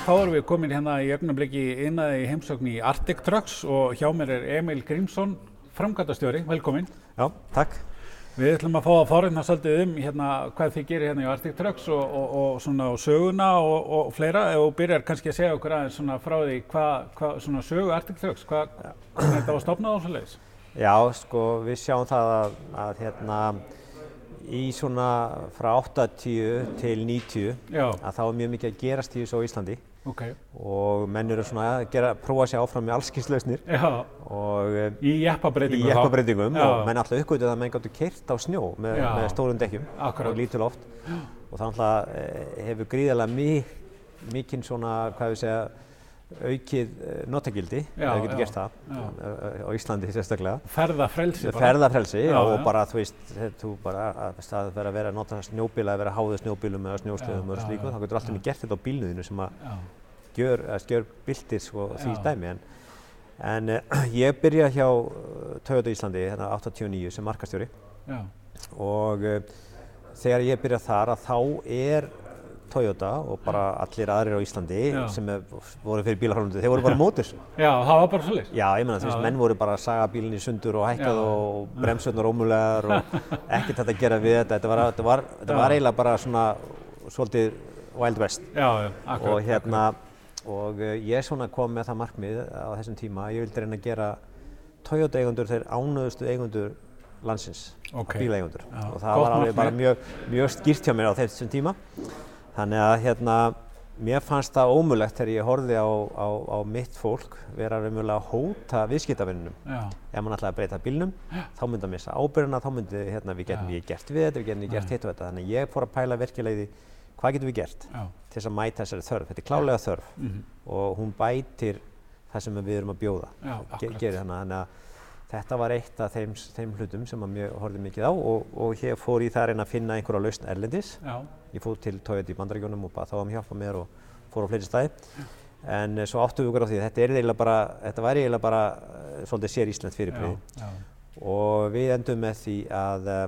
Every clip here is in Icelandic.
þá erum við komin hérna í ögnumleiki innaði heimsókn í Arctic Trucks og hjá mér er Emil Grímsson, framkvæmtastjóri, velkomin. Já, takk. Við ætlum að fá að forina svolítið um hérna, hvað þið gerir hérna í Arctic Trucks og, og, og svona og söguna og, og fleira og byrjar kannski að segja okkur aðeins svona frá því hvað hva, svona sögu Arctic Trucks, hvað þetta var stopnað á svo leiðis? Já, sko við sjáum það að, að hérna í svona frá 80 til 90 Já. að þá er mjög mikið að gerast í þessu á Íslandi Ok, og menn eru svona að gera, prófa sér áfram með allskynslausnir eh, í í jeppabreitingu jeppabreitingum og menn alltaf uppgötuð að menn gáttu keirt á snjó með, með stórum dekkjum Akkurat. og lítil oft og það alltaf eh, hefur gríðarlega mik, mikinn svona, hvað við segja, aukið eh, notagildi, það getur gert það. Já. á Íslandi sérstaklega. Ferðafrelsi Já, og já. bara þú veist, þú bara að staðið vera að vera að nota snjóbíla eða vera að háða snjóbílum eða snjóstöðum og slíku, þá getur alltaf já. gert þetta á bílnuðinu sem að Að gjör bildir sko því dæmi en, en uh, ég byrja hjá uh, Toyota Íslandi hérna 89 sem markastjóri já, og uh, þegar ég byrja þar að þá er Toyota og bara allir aðrir á Íslandi Já. sem voru fyrir bílahálfundu, þeir voru bara mótis já, það var bara svo leiðis. Já, ég meina þú veist, menn voru bara að saga bílinn í sundur og hækkað og bremsurnar ómulegar og ekkert þetta að gera við þetta. Þetta var, þetta var, þetta var eiginlega bara svona svolítið Wild West. Já, já, akkurat. og hérna, og uh, ég svona kom með það markmið á þessum tíma að ég vildi reyna að gera Toyota eigundur þeir ánöðustu eigundur landsins, Ok. bíleigundur. Já, Og það var alveg bara mjög, mjög skýrt hjá mér á þessum tíma. Þannig að hérna, mér fannst það ómulegt þegar ég horfði á, á, á mitt fólk vera raunverulega að hóta viðskiptavinnunum. Já, Ef mann ætlaði að breyta bílnum, þá myndi að missa ábyrgina, þá myndi hérna, við getum Já. við gert við þetta, við getum við gert hitt og þetta. Þannig ég fór að pæla því, hvað getum við gert já, til þess að mæta þessari þörf. Þetta er klálega þörf. Mhm, og hún bætir það sem við erum að bjóða. já, Ge gerir hana, þannig að þetta var eitt af þeim, þeim hlutum sem mjög horfði mikið á og, og hér fór ég það að finna einhverja lausn erlendis. Já, Ég fór til Toyota í Bandaríkjónum og bað þá um hjálpa mér og fór á fleiri staði. En eh, svo áttum við okkur á því þetta, bara, þetta væri eiginlega bara eh, svolítið sér fyrirbrigði. Já, og við endum með því að uh,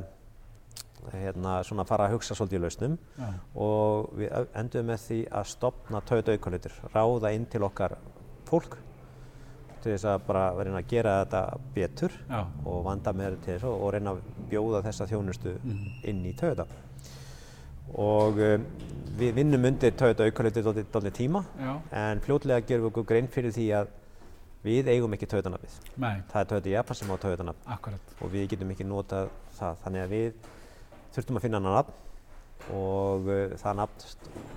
hérna, svona fara að hugsa svolítið í lausnum já, og við endum með því að stopna Toyota aukalutur, ráða inn til okkar fólk til þess að bara reyna að gera þetta betur já, og vanda með til þess og reyna að bjóða þessa þjónustu Mhm. inn í Toyota. Og um, við vinnum undir Toyota aukalutur dálítið tíma já, en fljótlega gerum við okkur grein fyrir því að við eigum ekki nei, það er Toyota Japan sem á akkurat. og við getum ekki notað það. Þannig að við þurftum að finna annan nafn. Og uh, það nafn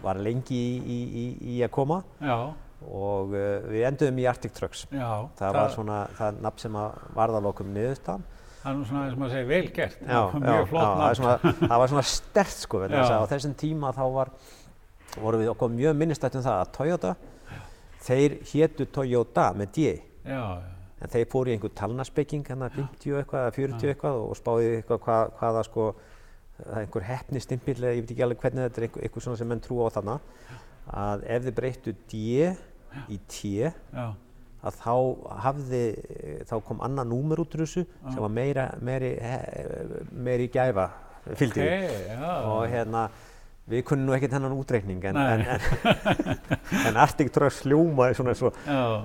var lengi í, í, í, í að koma. Já, og uh, við enduðum í Arctic Trucks. Já, það var svona það nafn sem að varðalokum niðurstaðan. Það er nú svona eins og maður segir vel gert, já, mjög flott það, nafn. svona, það var svona stert sko á þessum tíma þá var vorum við okkur mjög minnistætt um það að Toyota þeir hétu Toyota með D. En þeir fóru í einhver hérna 50 eitthvað eða 40 eitthvað og spáði eitthvað hvað, hvaða sko, það er einhver hefni stimpill eða ég veit ekki alveg hvernig þetta er einhver, einhver svona sem menn trúa á þarna, að ef þið breyttu D í T, að þá hafði, þá kom annað númer út úr þessu sem var meira, meiri, meiri gæfa fylgdi. Ok, því. já, Og hérna, við kunnum nú ekkert hennan útreikning en, en, en, en Arctic Trucks hljómaði svona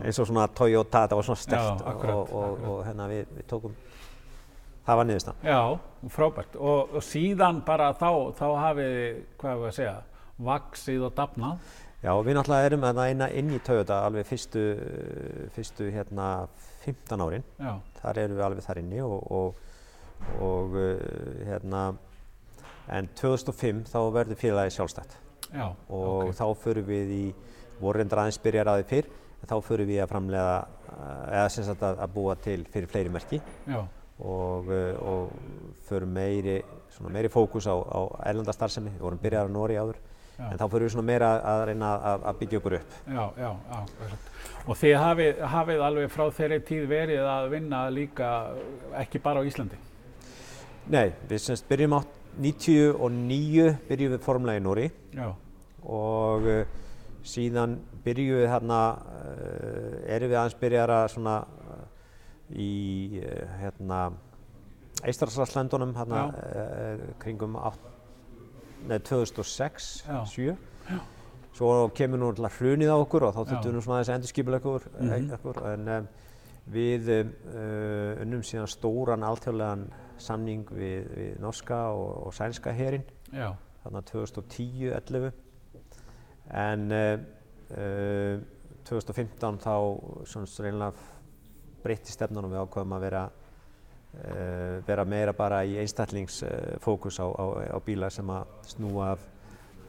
eins og svona Toyota, þetta var svona stert og, og, og hérna við, við tókum, það var niðurstaðan. já, frábært. Og, og síðan bara þá, þá hafið, hvað er að segja, vaksið og dafnað. Já, við náttúrulega erum þarna inn, inn í Toyota alveg fyrstu, fyrstu hérna 15 árin, Já, þar erum við alveg þar inni og, og, og uh, hérna, en 2005 þá verður félagið sjálfstætt já, og ok. þá förum við í, voru reyndar aðeins byrjar að því fyrr, þá förum við að framlega, eða sem sagt að, að búa til fyrir fleiri merki. Já, og, uh, og förum meiri, svona meiri fókus á, á erlenda starfsemi, við vorum byrjar á Nóri áður, Já. en þá förum við meira að reyna að, að byggja okkur upp. já, já, já. Og þið hafið, hafið alveg frá þeirri tíð verið að vinna líka ekki bara á Íslandi. Nei, við semst byrjum á 99 byrjum við formulega í Nóri og uh, síðan byrjum við hérna, uh, erum við aðeins byrjar að svona uh, í uh, hérna Eistaraslöndunum hérna Já. uh, kringum átt, nei, 2006, Já. 7 svo kemur nú alltaf hrunið á okkur og þá þurftum við nú svona endurskipulega okkur, Mhm. okkur en um, við uh, unnum síðan stóran alþjóðlegan samning við, við norska og, og sænska herin þarna 2010-11 en uh, uh, 2015 þá svona reynilega breytti stefnunum við ákveðum að vera uh, vera meira bara í einstaklingsfókus á, á, á bíla sem að snúa af,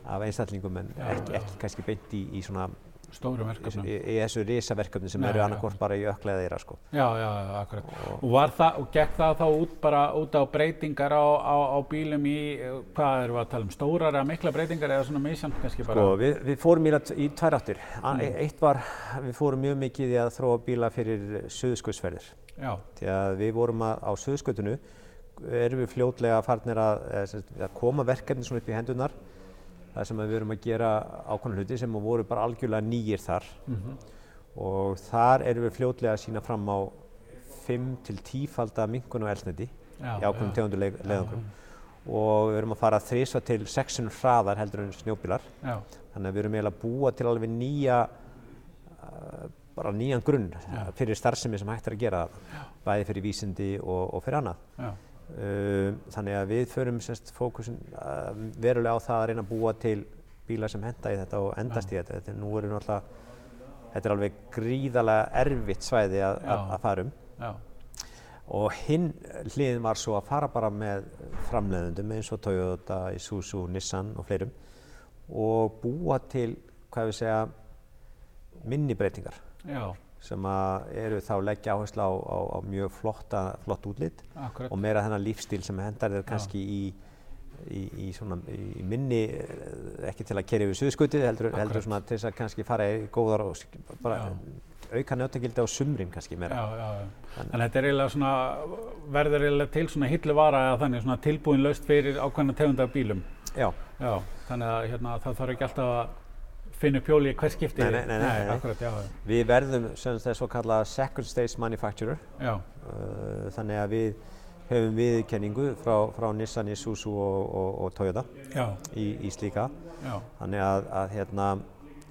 af einstaklingum en ekki, ekki kannski beint í, í svona stóru verkefnum. í, í þessu risaverkefni sem Nei, eru já. annarkvort bara í ökla eða þeirra sko. Já, já, já, akkurat. Og, það, og gekk það þá út bara út á breytingar á, á, á bílum í, eh, hvað erum við að tala um, stórar eða mikla breytingar eða svona misjant kannski bara? Sko, við, við fórum í, í tvær áttir. A- Mm. Eitt var, við fórum mjög mikið í að þróa bíla fyrir suðskuðsferðir. Já, Því að við vorum að, á suðskutinu, erum við fljótlega farnir að, sagt, að koma verkefni svona upp í hendunar. Það sem að við erum að gera ákvæmlega hluti sem voru bara algjörlega nýjir þar. mhm, Og þar erum við fljótlega að sína fram á 5 til 10 falda minkun og elsniti í ákveðnum já, tegundur leið, leiðangrum. Og við erum að fara þrísva til 600 hraðar heldur en snjóbílar. já, Þannig að við erum eiginlega að búa til alveg nýja, uh, bara nýjan grunn Já. fyrir starfsemi sem hægt er að gera bæði fyrir vísindi og, og fyrir annað. já, þannig að við förum semst fókusin uh, verulega á það að reyna að búa til bíla sem henda í þetta og endast í þetta. þetta er, nú er náttúrulega, þetta er alveg gríðarlega erfitt svæði að, að, fara um. já, Og hinn hliðin var svo að fara bara með framleiðendum eins og Toyota, Isuzu, Nissan og fleirum og búa til, hvað við segja, minni breytingar. Já, sem eru þá leggja áherslu á, á, á mjög flotta, flott útlit akkurat. og meira þennan lífstíl sem hendar þér kannski í, í, í, svona, í minni, eh, ekki til að kerja yfir suðskutið, heldur, heldur svona til þess að kannski fara í góðar og bara auka nötagildi á sumrin kannski meira. Já, já, já. Þannig að þetta er eiginlega svona, verður eiginlega til svona hilluvara eða þannig svona tilbúin laust fyrir ákveðna tegundar bílum. Já. Já, þannig að hérna, það þarf ekki alltaf að finna upp hjóli í hvers skipti. Nei, nei, nei, nei, nei. akkurat, já, Við verðum sem þess svo kallað second stage manufacturer, já, uh, þannig að við höfum viðurkenningu frá, frá Nissan, Isuzu og, og, og Toyota já, í, í slíka. já, Þannig að, að, hérna,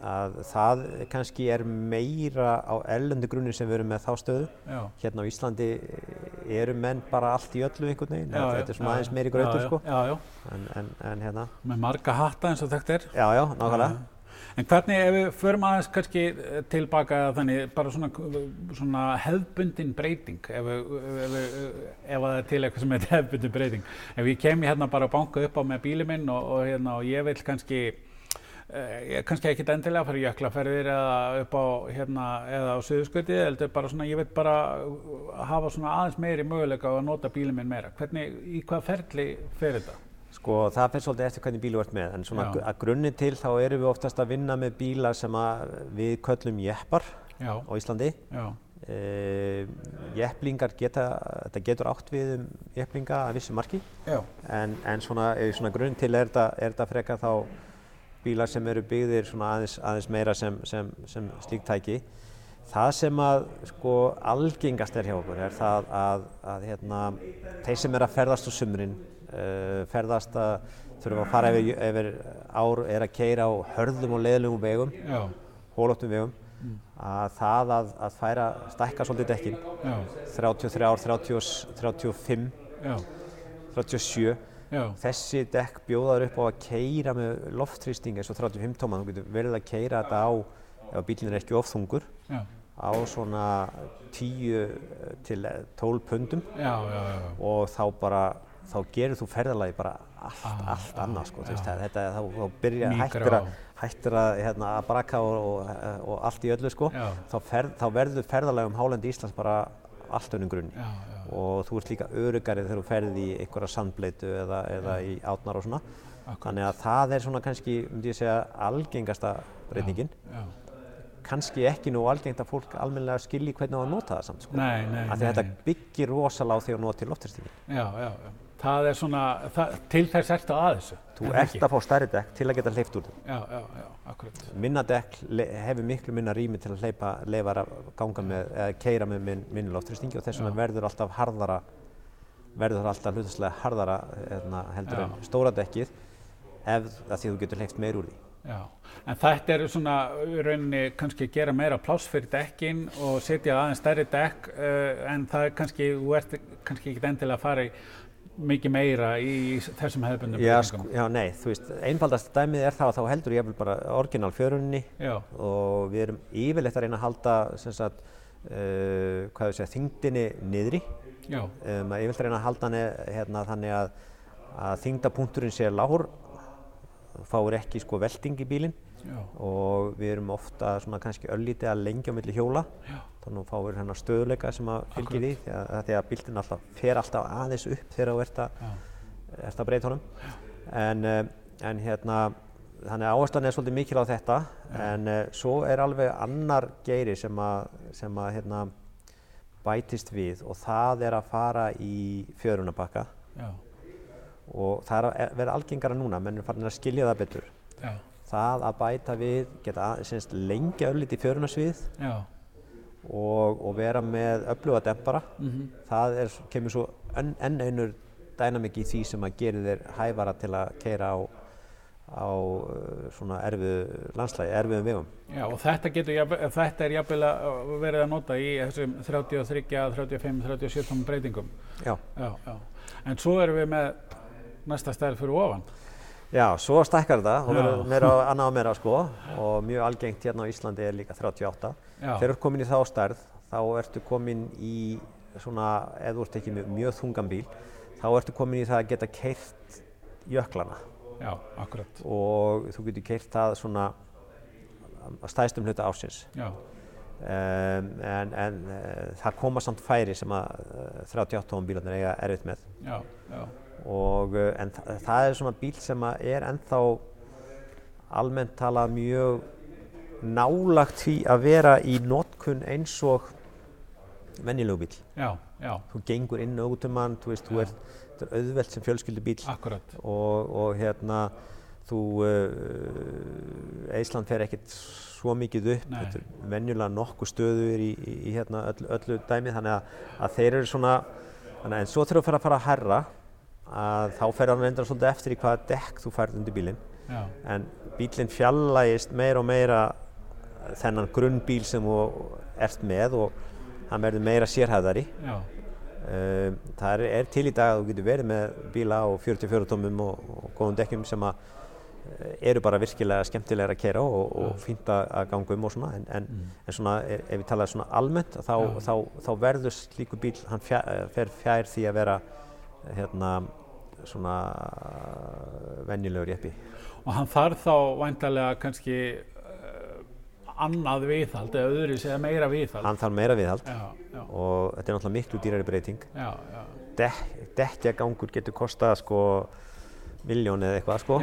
að það kannski er meira á erlendu grunni sem við erum með þá stöðu. já. Hérna á Íslandi eru menn bara allt í öllu einhvern veginn, já, þetta er svona já, aðeins meiri já, já, sko. Já, já, En, en, en hérna, með marga hatta eins og þekkt er. já, já, nákvæmlega. En hvernig ef við förum aðeins kannski eh, tilbaka þannig bara svona, svona hefbundin breyting ef, ef, ef, ef að það er til eitthvað sem heitir hefbundin breyting. Ef ég kem hérna bara að banka upp á með bílið minn og, og, hérna, og ég vil kannski eh, kannski ekkit endilega fara í jöklaferðir eða upp á hérna eða á suðuskvöti heldur bara svona ég vil bara hafa svona aðeins meiri möguleika að nota bílið minn meira. Hvernig, í hvað ferli fer þetta? Sko það fyrir svolítið eftir hvernig bílu ert með en svona Já. að grunni til þá erum við oftast að vinna með bíla sem að við köllum jeppar Já, á Íslandi. E, jepplingar geta, þetta getur átt við um jepplinga að vissu marki en, en svona, svona grunn til er þetta, er frekar þá bílar sem eru byggðir svona aðeins, aðeins meira sem, sem, sem slíkt tæki. Það sem að sko algengast er hjá okkur er það að, að hérna, þeir sem er að ferðast á sumrin, uh, ferðast að þurfa að fara yfir, yfir ár, er að keira á hörðum og leðlugum vegum, hólóttum vegum, að það að, að færa, stækka svolítið dekkin, já, 33, 30, 35, já, 37, já, þessi dekk bjóðar upp á að keira með loftþrýsting eins og 35 tóma, þú getur verið að keira þetta á, ef bílinn er ekki of þungur, já, á svona 10 til 12 pundum. Já, já, já. og þá bara, þá gerir þú ferðalagi bara allt, Ah, allt ah, annað sko, þú veist, þetta, þá, þá byrja, Mýkra hættir að, hættir að, hérna, að braka og, og, og allt í öllu sko, þá, ferð, þá verður ferðalagi um hálendi Íslands bara allt önnum grunn Já, já, og þú ert líka örugari þegar þú ferð í einhverja sandbleitu eða, eða í átnar og svona. Akkúrat. Þannig að það er svona kannski, myndi ég segja, algengasta breytingin. já. Kannski ekki nú algengt að fólk almennilega skilji hvernig á að nota það samt, sko. Nei, nei, nei. þetta byggir rosalega á því að nota til loftristingin. Já, já, já. Það er svona, það, til þess ertu að þessu. Þú er það ert að fá stærri dekk til að geta hleypt úr þeim. Já, já, já, akkurat. Minna dekk hefur miklu minna rými til að hleypa, leifar að ganga með, eða keira með minn, minni loftristingi og þess vegna verður alltaf harðara, verður alltaf hlutaslega harðara hérna, heldur Já. en stóra dekkið ef því þú getur hleypt meir úr því. Já, en þetta eru svona rauninni kannski að gera meira pláss fyrir dekkin og setja aðeins stærri dekk uh, en það er kannski, þú ert kannski ekki endilega að fara í mikið meira í þessum hefðbundum Já, sko, já, nei, þú veist, einfaldast dæmið er það að þá heldur ég bara orginal fjörunni Já, og við erum yfirleitt að reyna að halda sagt, uh, hvað við segja, þyngdinni niðri. Já, um, að yfirleitt að reyna að halda hann hérna, þannig að, að þyngdapunkturinn sé lágur fáir ekki sko velting í bílinn já, og við erum ofta kannski öllítið að lengja á milli hjóla. Já, þannig að fáir hennar stöðuleika sem að fylgir því því að, því að bílinn alltaf fer alltaf aðeins upp þegar þú ert að, að breyta honum. En, uh, en hérna þannig að áherslan er svolítið mikil á þetta. En uh, svo er alveg annar geiri sem að, sem að hérna, bætist við og það er að fara í fjörunabakka og það er að vera algengara núna, menn er farin að skilja það betur. já, Það að bæta við, geta semst, lengja öllítið fjörunasvið já, og, og vera með öfluga dempara, mhm, það er, kemur svo enn, enn einur dænamik í því sem að gerir þér hæfara til að keira á, á uh, svona erfiðu landslægi, erfiðum vegum. já, og þetta getur, þetta er jafnvel að verið að nota í þessum 33, 35, 37 tónum breytingum. Já. Já, já, en svo erum við með næsta stærð fyrir ofan. Já, svo stækkar þetta. Og verður meira annað og meira sko. Og mjög algengt hérna á Íslandi er líka 38. Já, Þegar þú ert komin í þá stærð, þá ertu komin í svona, ef þú ert ekki með mjög þungan bíl, þá ertu komin í það að geta keirt jöklana. Já, akkurat, og þú getur keirt það svona að stæðstum hluta ásins. já, Um, en en uh, það koma samt færi sem að uh, 38 tónum bílarnir eiga erfitt með. Já, já, og uh, en þa það er svona bíl sem er ennþá almennt talað mjög nálagt því að vera í notkun eins og venjulegu bíl. já, já, Þú gengur inn og út um hann, þú veist, þú ert, þetta er auðvelt sem fjölskyldubíl akkurat, og, og hérna þú, uh, Eisland fer ekkert svo mikið upp, Nei. þetta er venjulega nokkuð stöður í, í, í hérna öll, öllu dæmi þannig að, að þeir eru svona, þannig að en svo þú fer að fara að herra að þá fer hann reyndar svolítið eftir í hvaða dekk þú færð undir bílinn. En bílinn fjallægist meira og meira þennan grunnbíl sem þú ert með og hann verður meira sérhæðari Um, það er, er til í dag að þú getur verið með bíla á 44 tómum og, og góðum dekkjum sem að eh, eru bara virkilega skemmtilegar að kera og, og fínt að ganga um og svona. En, en, en svona ef, ef við talaðum svona almennt þá, Já. þá, þá verður slíku bíl, hann fjær, fer fjær því að vera hérna svona venjulegur jeppi. og hann þarf þá væntalega kannski uh, annað viðhald eða öðru eða meira viðhald. Hann þarf meira viðhald Já, já, og þetta er náttúrulega miklu dýrari breyting. já, Dek, dekkjagangur getur kostað sko miljón eða eitthvað sko.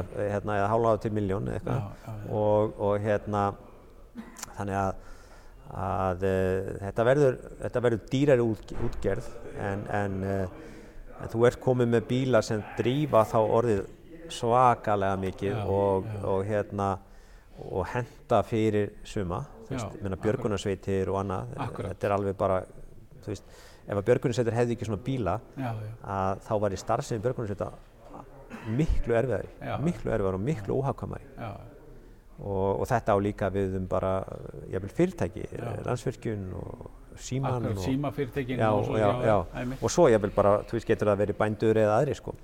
að hérna, eða hálfa til miljón eða eitthvað og, og hérna þannig að, að uh, þetta, verður, þetta verður dýrari út, útgerð en, en, en þú ert komið með bíla sem drífa þá orðið svakalega mikið Já, og, já. og hérna og henda fyrir suma björgunarsveitir og annað Akkúrat. þetta er alveg bara veist, ef að björgunarsveitir hefði ekki svona bíla já, þá var í starfsemi björgunarsveita miklu erfiðari, miklu erfiðari og miklu óhagkvæmari já, og, og þetta á líka við um bara fyrirtæki, Já. landsvirkjun og síman og, símafyrirtekin já, og svo, já, já. einmitt. og svo jafnvel bara, þú veist, getur það verið bændur eða aðri sko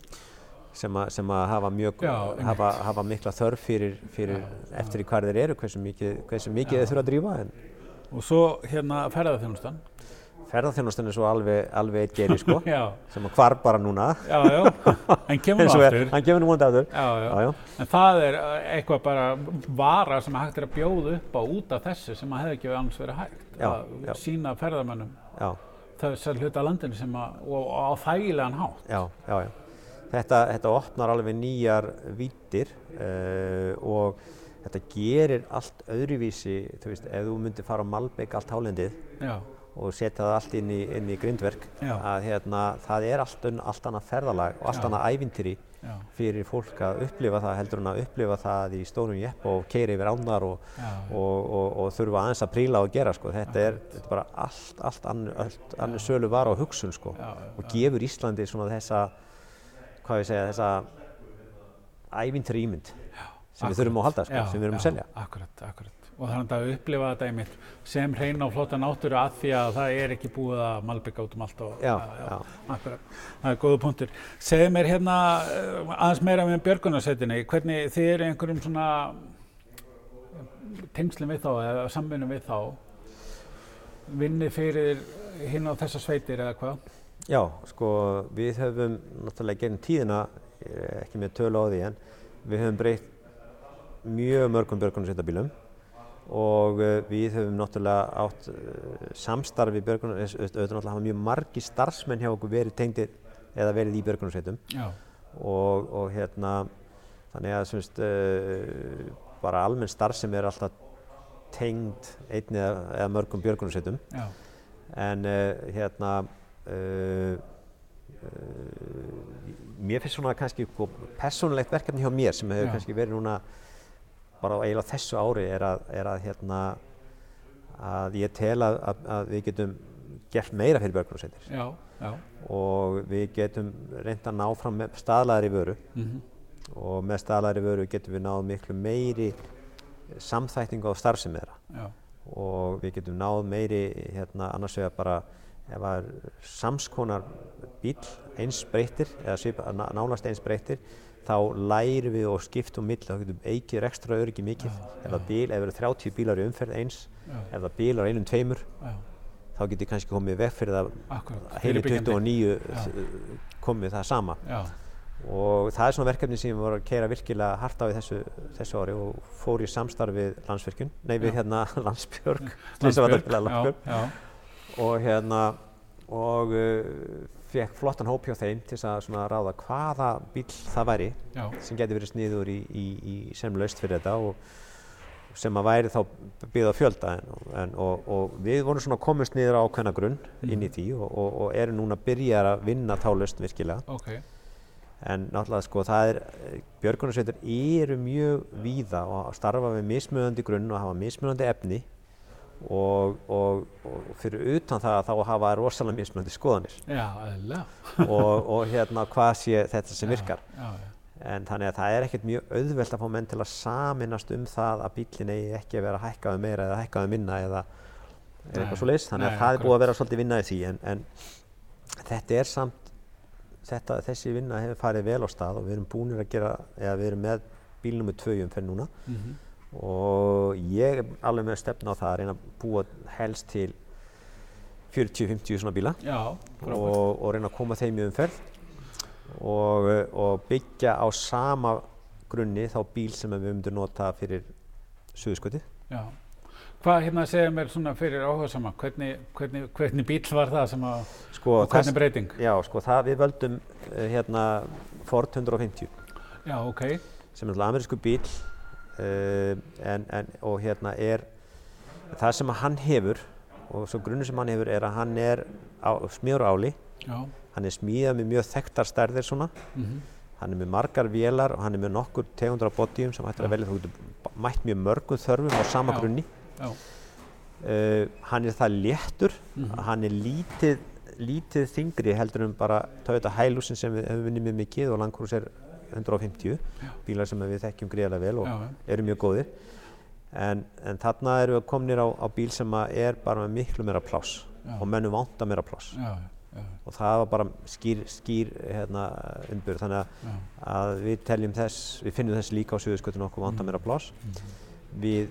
sem, a, sem að hafa mjög, Já, hafa, hafa mikla þörf fyrir, fyrir eftir í hvar þeir eru, hversu mikið, hversu mikið þeir þurfa að drífa en og svo hérna ferðarþjónustan ferðarþjónustan er svo alveg, alveg eitt geiri sko sem að hvar bara núna. Já, já, en kemur nú aftur. Hann kemur nú múndi aftur. Já, já. já, já, en það er uh, eitthvað bara vara sem hægt er að bjóða upp á út af þessu sem að hefði ekki annars verið hægt Já, að já. sína ferðarmönnum já. þessar hluta landinu sem að, og, og á þægilegan hátt. Já, já, já. Þetta, þetta opnar alveg nýjar vítir uh, og þetta gerir allt öðruvísi, þú veist, ef þú myndir fara á Malbek allt hálendið já, og setja það allt inn í, inn í grindverk, Já. að hérna, það er allt, allt annað ferðalag og allt Já. annað ævintýri já, fyrir fólk að upplifa það heldur en að upplifa það í stórum jepp og keira yfir ánar og, og, og, og þurfa aðeins að príla og gera sko. þetta, er, þetta er bara allt, allt annu, sölu var á hugsun sko. Og gefur Íslandi svona þessa hvað ég segja, þessa ævintýri ímynd sem við þurfum að halda, sko, sem við erum að selja. Akkurat, akkurat. Og þannig að upplifa þetta einmitt sem hreina og flotta náttúru að því að það er ekki búið að malbygga út um allt og Já, já. akkurat. Það er góða punktur. Segðu mér hérna eh, aðeins meira með björgunarsveitinni, hvernig þið eru einhverjum svona tengslum við þá eða samvinnum við þá vinnið fyrir hinn á þessar sveitir eða hvað? Já, sko, við höfum náttúrulega gegnum tíðina, ekki með tölu á því en við höfum breytt mjög mörgum björgunarsveitabílum og uh, við höfum náttúrulega átt uh, samstarfi björgunar, auðvitað náttúrulega hafa mjög margi starfsmenn hjá okkur verið tengdir eða verið í björgunarsveitum. Og, og hérna þannig að semst uh, bara almenn starfsemi er alltaf tengd einni eða, eða mörgum björgunarsveitum. En uh, hérna uh, mér finnst svona kannski persónulegt verkefni hjá mér sem hefur kannski verið núna bara á eiginlega þessu ári er að, er að hérna að ég tel að, að, að við getum gert meira fyrir björgunarsveitir. Og við getum reynd að ná fram með staðlaðri vöru. Mm og með staðlaðri vöru getum við náð miklu meiri samþækningu á starfsemi þeirra. Já, og við getum náð meiri hérna annars vegar bara ef er samskonar bíl eins breyttir eða svipa, ná- nánast eins breyttir þá lærum við og skiptum mill þá getum eikið ekstra öryggi mikið. Ef það bíl, ef það eru 30 bílar í umferð eins ef það bílar einum tveimur já, þá getur ég kannski komið veg fyrir það heilir Fyrirbyggjandi. 29 komið það sama. Já, og það er svona verkefni sem ég var að keira virkilega hart á í þessu, þessu ári og fór í samstarf við landsvirkjun, nei við Já. hérna landsbjörg, Landsbjörg, Landsbjörg já, og hérna og uh, fekk flottan hóp hjá þeim til að ráða hvaða bíl það væri já, sem geti verið sniður í, í, í sem laust fyrir þetta og sem að væri þá byggð á fjölda en, en, og, og við vorum svona komist niður á ákveðna grunn inn í því og, og, og erum núna að byrja að vinna þá laust virkilega. Ok, en náttúrulega sko það er björgunarsveitur eru mjög víða og starfa við mismunandi grunn og hafa mismunandi efni og, og, og fyrir utan það þá hafa rosalega mismunandi skoðanir. Já, og, og hérna hvað sé þetta sem Já, virkar. Já, en þannig að það er ekkert mjög auðvelt að fá menn til að saminast um það að bílinn eigi ekki að vera hækkaðu meira eða hækkaðu minna eða, Nei, eitthvað svo leiðis þannig nei, að það er búið að vera svolítið vinna í því. En, en þetta er samt þetta, þessi vinna hefur farið vel á stað og við erum búinir að gera eða við erum með bíl nummer 2 umferð núna. Mhm, og ég er alveg með stefna á það að reyna að búa helst til 40-50 svona bíla já, og, og reyna að koma þeim í umferð og, eh, og byggja á sama grunni þá bíl sem við myndum nota fyrir suðuskoti. Já. Hvað hérna segja mér svona fyrir áhugasama, hvernig, hvernig, hvernig bíl var það sem að, Sko, og hvernig breyting? já, sko, það við völdum uh, hérna Ford 150 Já, ok, sem er náttúrulega amerísku bíl en, en, og hérna er það sem að hann hefur og svo grunni sem hann hefur er að hann er á áli, já, hann er smíðað með mjög þekktar stærðir svona mhm, Hann er með margar vélar og hann er með nokkur tegundur af bodyum sem hættir að Já. velja. Þú mætt mjög mörgum þörfum á sama Já. grunni. já, Uh, hann er það léttur, Mhm. að hann er lítið, lítið þingri heldur en bara Toyota Hiluxin sem við höfum vinnið með mikið og Land Cruiser 150, bílar sem við þekkjum greiðlega vel og já, já, eru mjög góðir. En, en þarna erum við komnir á, á bíl sem er bara með miklu meira pláss Já. og mönnum vanta meira pláss. já, já, Og það var bara skýr, skýr hérna, umbyrð. Þannig að já, að við teljum þess, við finnum þess líka á Suðurskutinu okkur vanta meira pláss. Við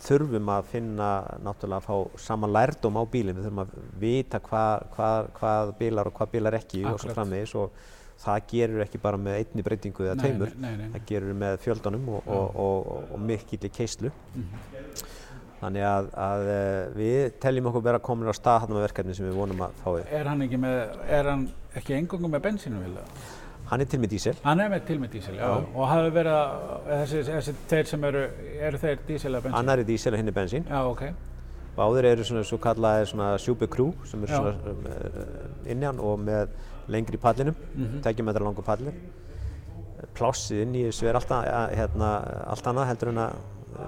þurfum að finna náttúrulega að fá saman lærdóm á bílinn, við þurfum að vita hvað, hvað, hvað bílar og hvað bílar ekki og svo Akkurat. framvegis og það gerur ekki bara með einni breytingu eða tveimur, það gerur með fjöldunum og, og, og, og, og mikilli keislu. Mhm. Þannig að, að eh, við teljum okkur vera komin á stað þarna með verkefni sem við vonum að fáið. Er hann ekki með, er hann ekki engungu með bensínuvíla? Hann er til með dísil. Hann er með til með dísil, já, Já. og hafi verið að, þessi, þessi þeir sem eru, eru þeir dísil eða bensín? Annar er dísil og hinn er bensín. Já, ok, Báðir eru svona svo kallaðir svona super crew sem eru svona um, innan og með lengri pallinum, mm. -hmm. metra langur pallir. Plássið inn í þessu er alltaf, hérna, allt annað heldur en að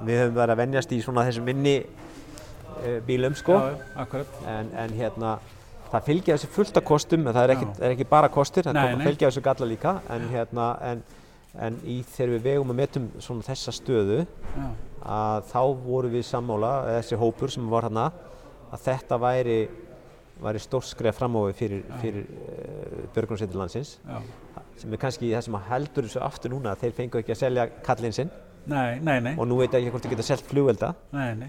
við höfum verið að venjast í svona þessum minni uh, bílum sko. já, já, akkurat, En, en hérna, það fylgja þessi fullt af kostum, en það er ekki, er ekki bara kostir, það fylgja þessu galla líka, en hérna, en en í þegar við vegum að metum svona þessa stöðu Já, að þá voru við sammála, þessi hópur sem var hérna, að þetta væri, væri stórt skref fram á við fyrir, fyrir uh, björgunarsveitir landsins já. sem er kannski það sem heldur þessu aftur núna að þeir fengu ekki að selja kallinn sinn Nei, nei, nei, og nú veit ég ekki hvort þeir geta selt flugvelda nei, nei.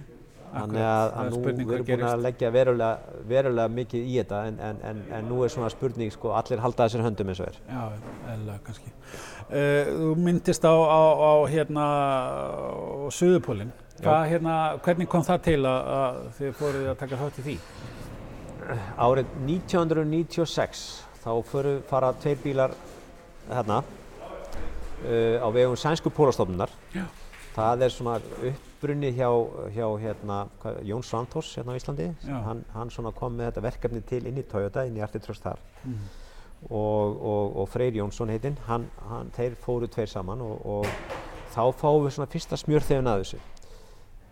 þannig að, að nú spurning við erum búin að leggja verulega, verulega mikið í þetta en, en, en, en nú er svona spurning sko allir halda þessir höndum eins og er Já, eða kannski. Uh, þú myndist á, á, á hérna á Suðupólinn. Hvað, hérna, hvernig kom það til að, að þið fóruð að taka þátt í því? Árið 1996 þá föru, fara tveir bílar hérna uh, á vegum sænsku pólastofnunar. Það er svona uppbrunni hjá, hjá hérna, hvað, Jón Svanthós hérna á Íslandi. Hann, hann kom með þetta verkefni til inn í Toyota, inn í Artitrust þar. Mm. Og, og, og Freyr Jónsson heitinn, hann, hann, þeir fóru tveir saman og, og þá fáum við svona fyrsta smjörþefin að þessu.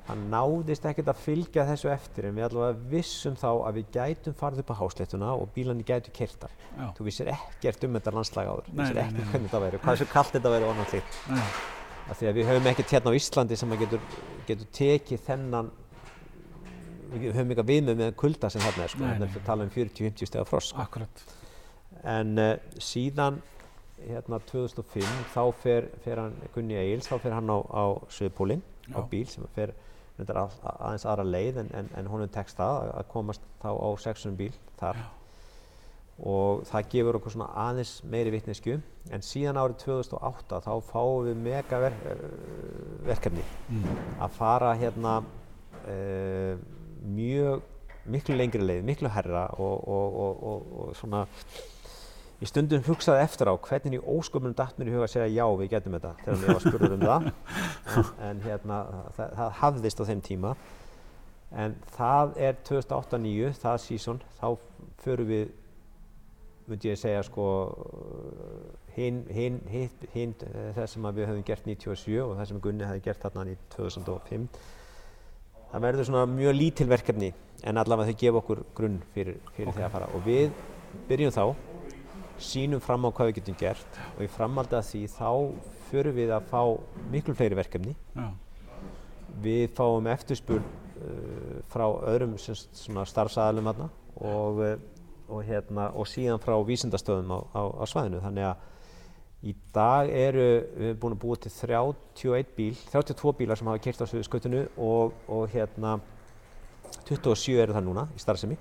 Hann náðist ekkert að fylgja þessu eftir en við allavega vissum þá að við gætum farið upp á hásléttuna og bílarnir gætu kertar. Þú vissir ekkert um þetta landslag áður, Nei, vissir ekkert hvernig þetta væri, hvað þessu kallt þetta væri og annað slíkt. Af því að við höfum ekkert hérna á Íslandi sem að getur, getur tekið þennan, við höfum eitthvað viðmið með kulda sem þarna er sko, hérna er að tala um 40-50 stegar frost sko. akkurat. En uh, síðan hérna 2005 þá fer, fer hann, Gunni Egils, þá fer hann á, á Suðupólinn á bíl sem fer reyndar að, aðeins aðra leið en, en, en honum tekst það að- komast þá á 600 bíl þar Já. og það gefur okkur svona aðeins meiri vitneskju en síðan árið 2008 þá fáum við mega ver, eh, verkefni Mm. að fara hérna uh, mjög miklu lengri leið, miklu herra og, og, og, og, og svona ég stundum hugsaði eftir á hvernig í ósköpunum datt mér í huga að segja já við getum þetta þegar ég var spurður um það. En, en hérna það, það hafðist á þeim tíma. En það er 2008-2009 það season, þá förum við myndi ég segja sko hinn hin, hin, hin, það sem við höfum gert 97 og það sem Gunni hefði gert þarna í 2005 það verður svona mjög lítil verkefni en allavega þau gefa okkur grunn fyrir, fyrir því að fara. Og við byrjum þá sínum fram á hvað við getum gert og í framhaldi að því þá förum við að fá miklu fleiri verkefni. Já, við fáum eftirspurn uh, frá öðrum starfsaðalum þarna og, uh, og, hérna, og síðan frá vísindastöðum á, á, á svæðinu. Þannig að í dag eru við erum búin að búa til 31 bíl 32 bílar sem hafa kert á Suðurskautinu og, og hérna 27 eru það núna í starfsemi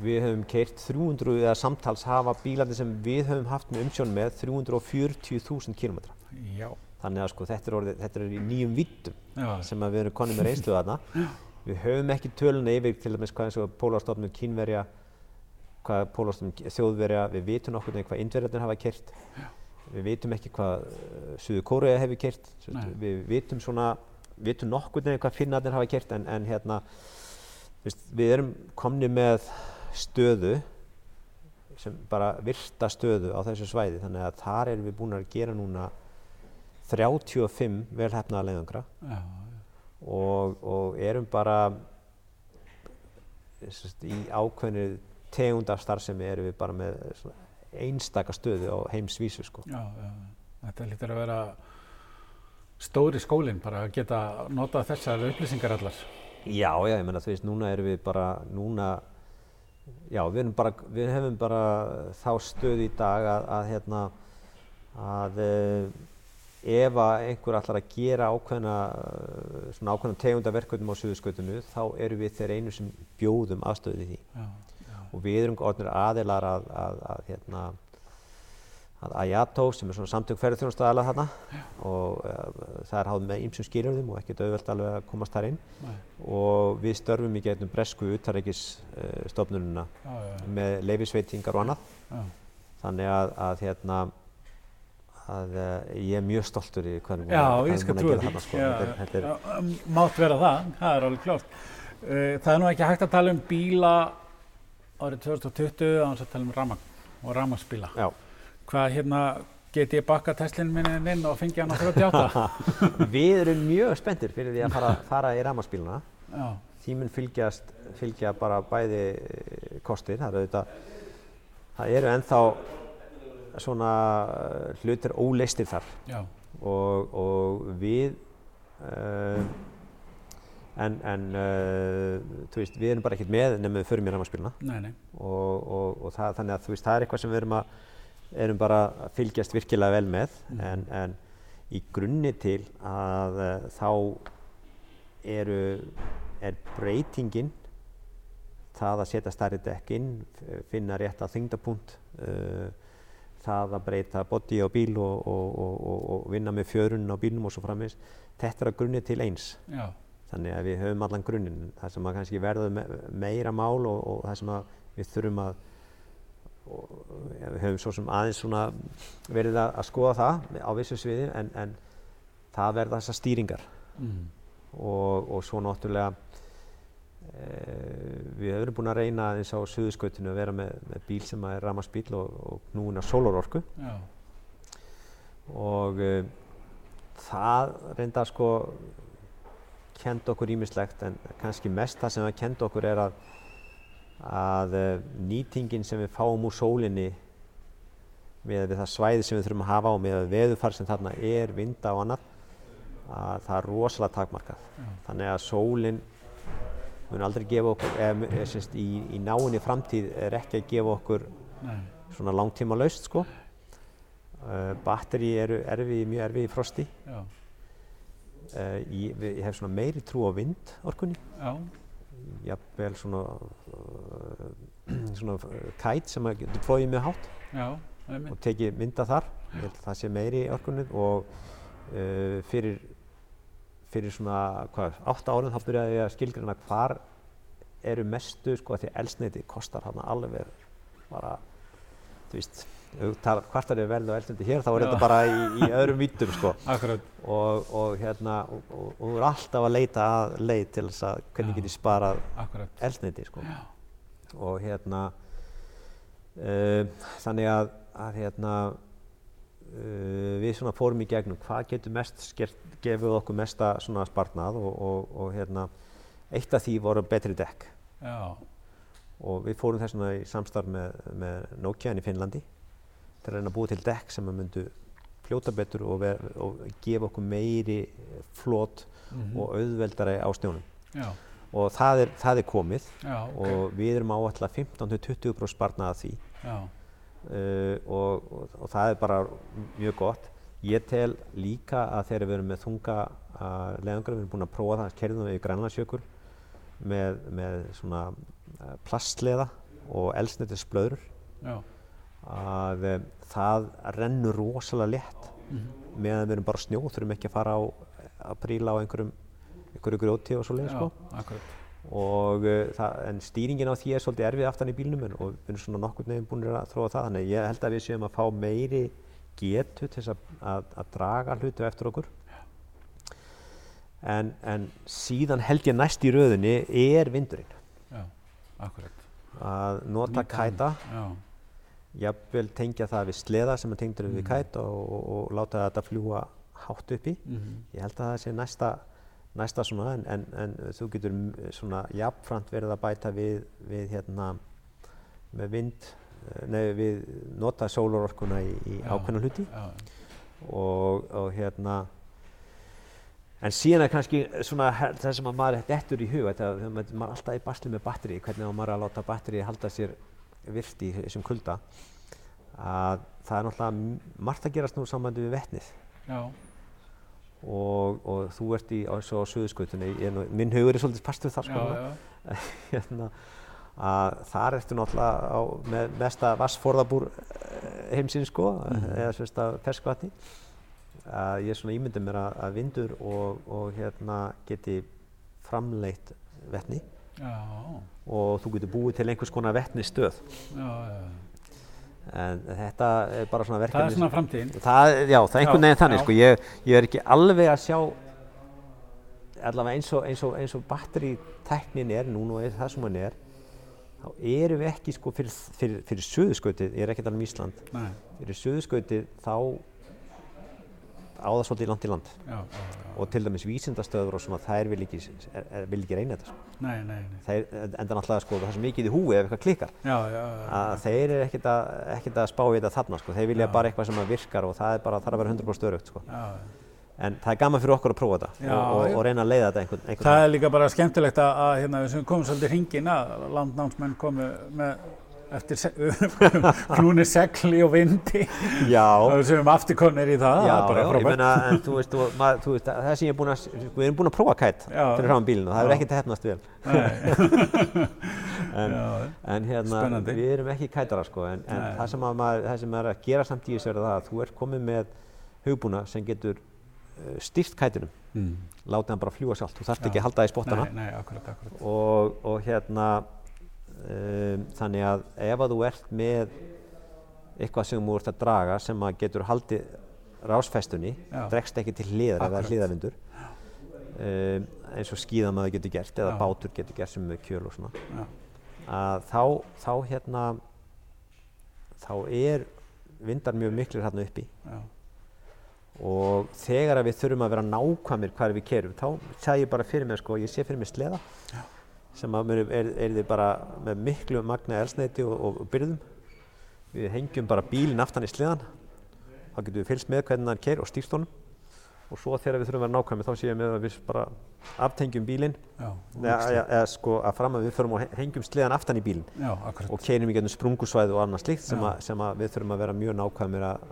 við höfum kert 300 eða samtals hafa bílarnir sem við höfum haft með umsjón með 340.000 kilometra já, þannig að sko þetta er, orðið, þetta er í nýjum vittum já, sem við erum konið með reynslu þarna. Við höfum ekki töluna yfir til dæmis hvað eins og pólastofnum kínverja hvað pólastofnum þjóðverja við vitum nokkur með hvað indverjarnir hafa kert við vitum ekki hvað uh, Suður Kórea hefur kert Nei. við vitum svona vitum nokkur með hvað finnarnir hafa kert en, en hérna við erum komni með stöðu sem bara virta stöðu á þessu svæði þannig að þar erum við búin að gera núna 35 velhæfnaða leiðangra já, og, og erum bara sest, í ákveðinu tegund af starfsemi erum við bara með einstaka stöðu á heimsvísu sko. já, já. Þetta lítur að vera stóri skólinn bara að geta notað þessar upplýsingar allar. Já, já, ég menna þú veist, núna erum við bara, núna, já, við bara, við hefum bara þá stöðu í dag að, að hérna, að uh, ef að einhver ætlar að gera ákveðna, svona ákveðna tegunda verkefnum á suðurskautinu, þá erum við þeir einu sem bjóðum aðstöðu í því. Já, já, og við erum orðnir aðilar að, að, að, hérna, að Ayato sem er svona samtök ferðarþjónustaðalega þarna og uh, það er háð með ýmsum skilurðum og ekkert auðvelt alveg að komast þar inn nei, og við störfum í gegnum bresku utarreikisstofnununa já, já, með leifisveitingar og annað já. þannig að, að hérna að uh, ég er mjög stoltur í Já, ég skal búin að gera þarna, sko. Já, þetta er, er, já, um, mátt vera það, það er alveg klárt. Uh, Það er nú ekki hægt að tala um bíla árið 2020 á þess að tala um ramagn og ramagsbíla. já, Hvað hérna, get ég bakka Teslin minni inn og fengi hann á 38? við erum mjög spenntir fyrir því að fara, fara í ramaspíluna mun fylgjast, fylgja bara bæði eh, kostir, það eru auðvitað, það eru ennþá svona uh, hlutir óleistir þar. Og, og við uh, en, en uh, þú veist, við erum bara ekkert með nema við förum í nei. og, og, og það, þannig að þú veist, það er eitthvað sem við erum, að, erum bara að fylgjast virkilega vel með Mhm. en, en í grunni til að uh, þá eru, er breytingin það að setja stærri dekk inn, finna rétt að þyngdapunkt, uh, það að breyta body á bíl og, og, og, og, og vinna með fjörun á bílnum og svo framvegis, þetta er að grunni til eins. Já, Þannig að við höfum allan grunninn, það sem að kannski verður me meira mál og, og það sem að við þurfum að, og, ja, við höfum svo sem aðeins svona verið að, að skoða það á vissu sviði en, en það verða þessar stýringar. Mm. og, og svo náttúrulega e, við höfum búin að reyna eins á suðuskautinu að vera með, með bíl sem er ramarsbíl og, og knúin af sólarorku. Já, og e, það reynda sko kend okkur ímislegt en kannski mest það sem það kend okkur er að að uh, nýtingin sem við fáum úr sólinni með það svæði sem við þurfum að hafa og með veðufar sem þarna er vinda og annað að það er rosalega takmarkað. Já. þannig að sólin mun aldrei gefa okkur eða, eða, semst, í, í náinni framtíð er ekki að gefa okkur nei, svona langtíma laust sko. Uh, batteri eru erfi, mjög erfi í frosti. Uh, ég, ég hef svona meiri trú á vindorkunni. Já, jafnvel svona uh, svona uh, kæt sem að getur flóið með hátt já, og tekið mynda þar. Ég held að það sé meiri orkunni og uh, fyrir fyrir svona, hvað, 8 árum þá byrjaði ég að skilgrina hvar eru mestu, sko, því elsneiti kostar hann alveg bara, þú talar hvartar er verð og elsneiti hér, þá er þetta bara í, í öðrum vítum, sko. Akkurat, og, og hérna, og, þú er alltaf að leita að leið til þess að hvernig Já. get ég sparað elsneiti, sko. Já, og hérna uh, þannig að, að hérna uh, við svona fórum í gegnum hvað getur mest skert, gefið okkur mesta svona sparnað og, og, og hérna eitt af því voru betri dekk. Já, og við fórum þess vegna í samstarf með, með Nokian í Finnlandi til að reyna að búa til dekk sem að myndu fljóta betur og, ver, og gefa okkur meiri flot mhm, og auðveldari á snjónum. Já, og það er, það er komið já, ok, og við erum áætla 15-20% sparnað af því. Uh, og, og, og það er bara mjög gott. Ég tel líka að þegar við erum með þunga uh, leðangur, við erum búin að prófa það, kerðum við í Grænlandsjökul með, með svona uh, plastleða og elsnættisblöður já, að um, það rennur rosalega létt. Mhm, meðan við erum bara á snjó, þurfum ekki að fara á að príla á einhverjum einhverju grjóti og svoleiðis sko. og uh, það, en stýringin á því er svolítið erfið aftan í bílnum en, og við erum svona nokkur nefn búin að þróa það. Þannig ég held að við séum að fá meiri getu til að, að, að draga hlutu eftir okkur. En, en síðan held ég næst í röðunni er vindurinn. Já, akkurat, að nota hann. kæta. Já, jafnvel tengja það við sleða sem er tengdur við Mhm. kæt og, og, og láta þetta fljúa hátt uppi mhm, ég held að það sé næsta næsta svona en, en, en þú getur m- svona jafnframt verið að bæta við, við hérna með vind eh, nei við nota sólarorkuna í, í ákveðna hluti. og, og hérna en síðan er kannski svona það sem að maður dettur í hug þetta, þegar maður er alltaf í basli með batteri hvernig á maður að láta batteri halda sér virt í þessum kulda að það er náttúrulega margt að gerast nú sambandi við vetnið. Já, og, og þú ert í, svo á er nú- minn hugur er svolítið fastur þar sko, hérna, að þar ertu náttúrulega á, með mesta vassforðabúr heimsins sko, Mhm. eða sérst að ferskvatni. Að ég svona ímyndi mér að, að vindur og, og hérna geti framleitt vetni. já, og þú getur búið til einhvers konar vetni stöð já, já, en þetta er bara svona það verkefni er svona framtíðin, Það, já, það er einhvern veginn þannig, sko, ég, ég er ekki alveg að sjá allavega eins og, eins og, eins og batteritæknin er núna og það sem hann er, þá erum við ekki, sko, fyrir, fyrir, fyrir suðuskautið, ég er ekki að tala um Ísland, nei, fyrir suðuskautið þá á það svolítið langt í land já, já, já. og til dæmis vísindastöður og svona þær vil ekki, er, er, vil ekki reyna þetta sko. Nei, nei, nei. þeir, enda náttúrulega sko, það er svo mikið í húi ef eitthvað klikkar að þeir eru ekkert að, ekkert að spá í þetta þarna sko. þeir vilja bara eitthvað sem virkar og það er bara, þarf að vera 100% störugt sko. en það er gaman fyrir okkur að prófa þetta og, og, og reyna að leiða þetta einhvern, einhvern Það er líka bara skemmtilegt að, að hérna, við komum svolítið hringin að landnámsmenn komu með eftir knúni segli og vindi. Sem afturkonir í það, já, það er bara já, ég frábært. það sem ég er búin að, við erum búin að prófa kætt fram bílinn og það er ekkert að hefnast vel. En, en hérna, Spennandi. við erum ekki kætara sko, en, en það sem, að maður, það sem er að gera samt í þessu er það að þú ert komið með hugbúna sem getur uh, stýrt kætunum, mm. látið hann bara fljúa sjálft, þú þarft Já. ekki að halda í spottana. Og, og hérna um, þannig að ef að þú ert með eitthvað sem þú ert að draga sem að getur haldið rásfestunni, Já. dregst ekki til hliðar ef það er Akkurat. hliðavindur um, eins og skíðamaður getur gert eða Já. bátur getur gert sem með kjöl og svona að þá, þá hérna þá er vindar mjög miklir hérna uppi Já. og þegar að við þurfum að vera nákvæmir hvar við kerum þá ég bara fyrir mig sko, ég sé fyrir mig sleða Já. Sem er, er þið bara með miklu magna elsneiti og, og, og byrðum. Við hengjum bara bílinn aftan í sleðan þá getum við fylgst með hvernig hann keir og stýrt honum. Og svo þegar við þurfum að vera nákvæmir þá sé ég með að við bara aftengjum bílinn. Eða, sko að fram að við förum og hengjum sleðan aftan í bílinn. Og keirum í gegnum sprungusvæði og annað slíkt sem, sem að við þurfum að vera mjög nákvæmir að,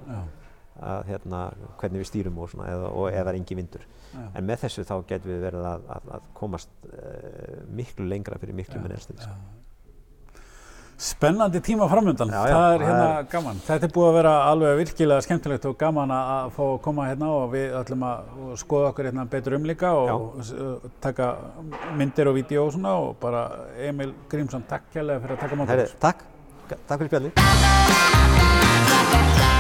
að hérna, hvernig við stýrum og, svona, eða, og er engin vindur. já. En með þessu þá getum við verið að, að, að komast uh, miklu lengra fyrir miklu Já, elstið. Sko. Spennandi tíma framöndan, Já, já, það er hérna er- gaman. Þetta er búið að vera alveg virkilega skemmtilegt og gaman að fá að koma hérna og við ætlum að skoða okkur hérna betur um líka og uh, taka myndir og vídeo og svona og bara Emil Grímsson, takk kærlega fyrir að taka. Herri, takk, takk fyrir da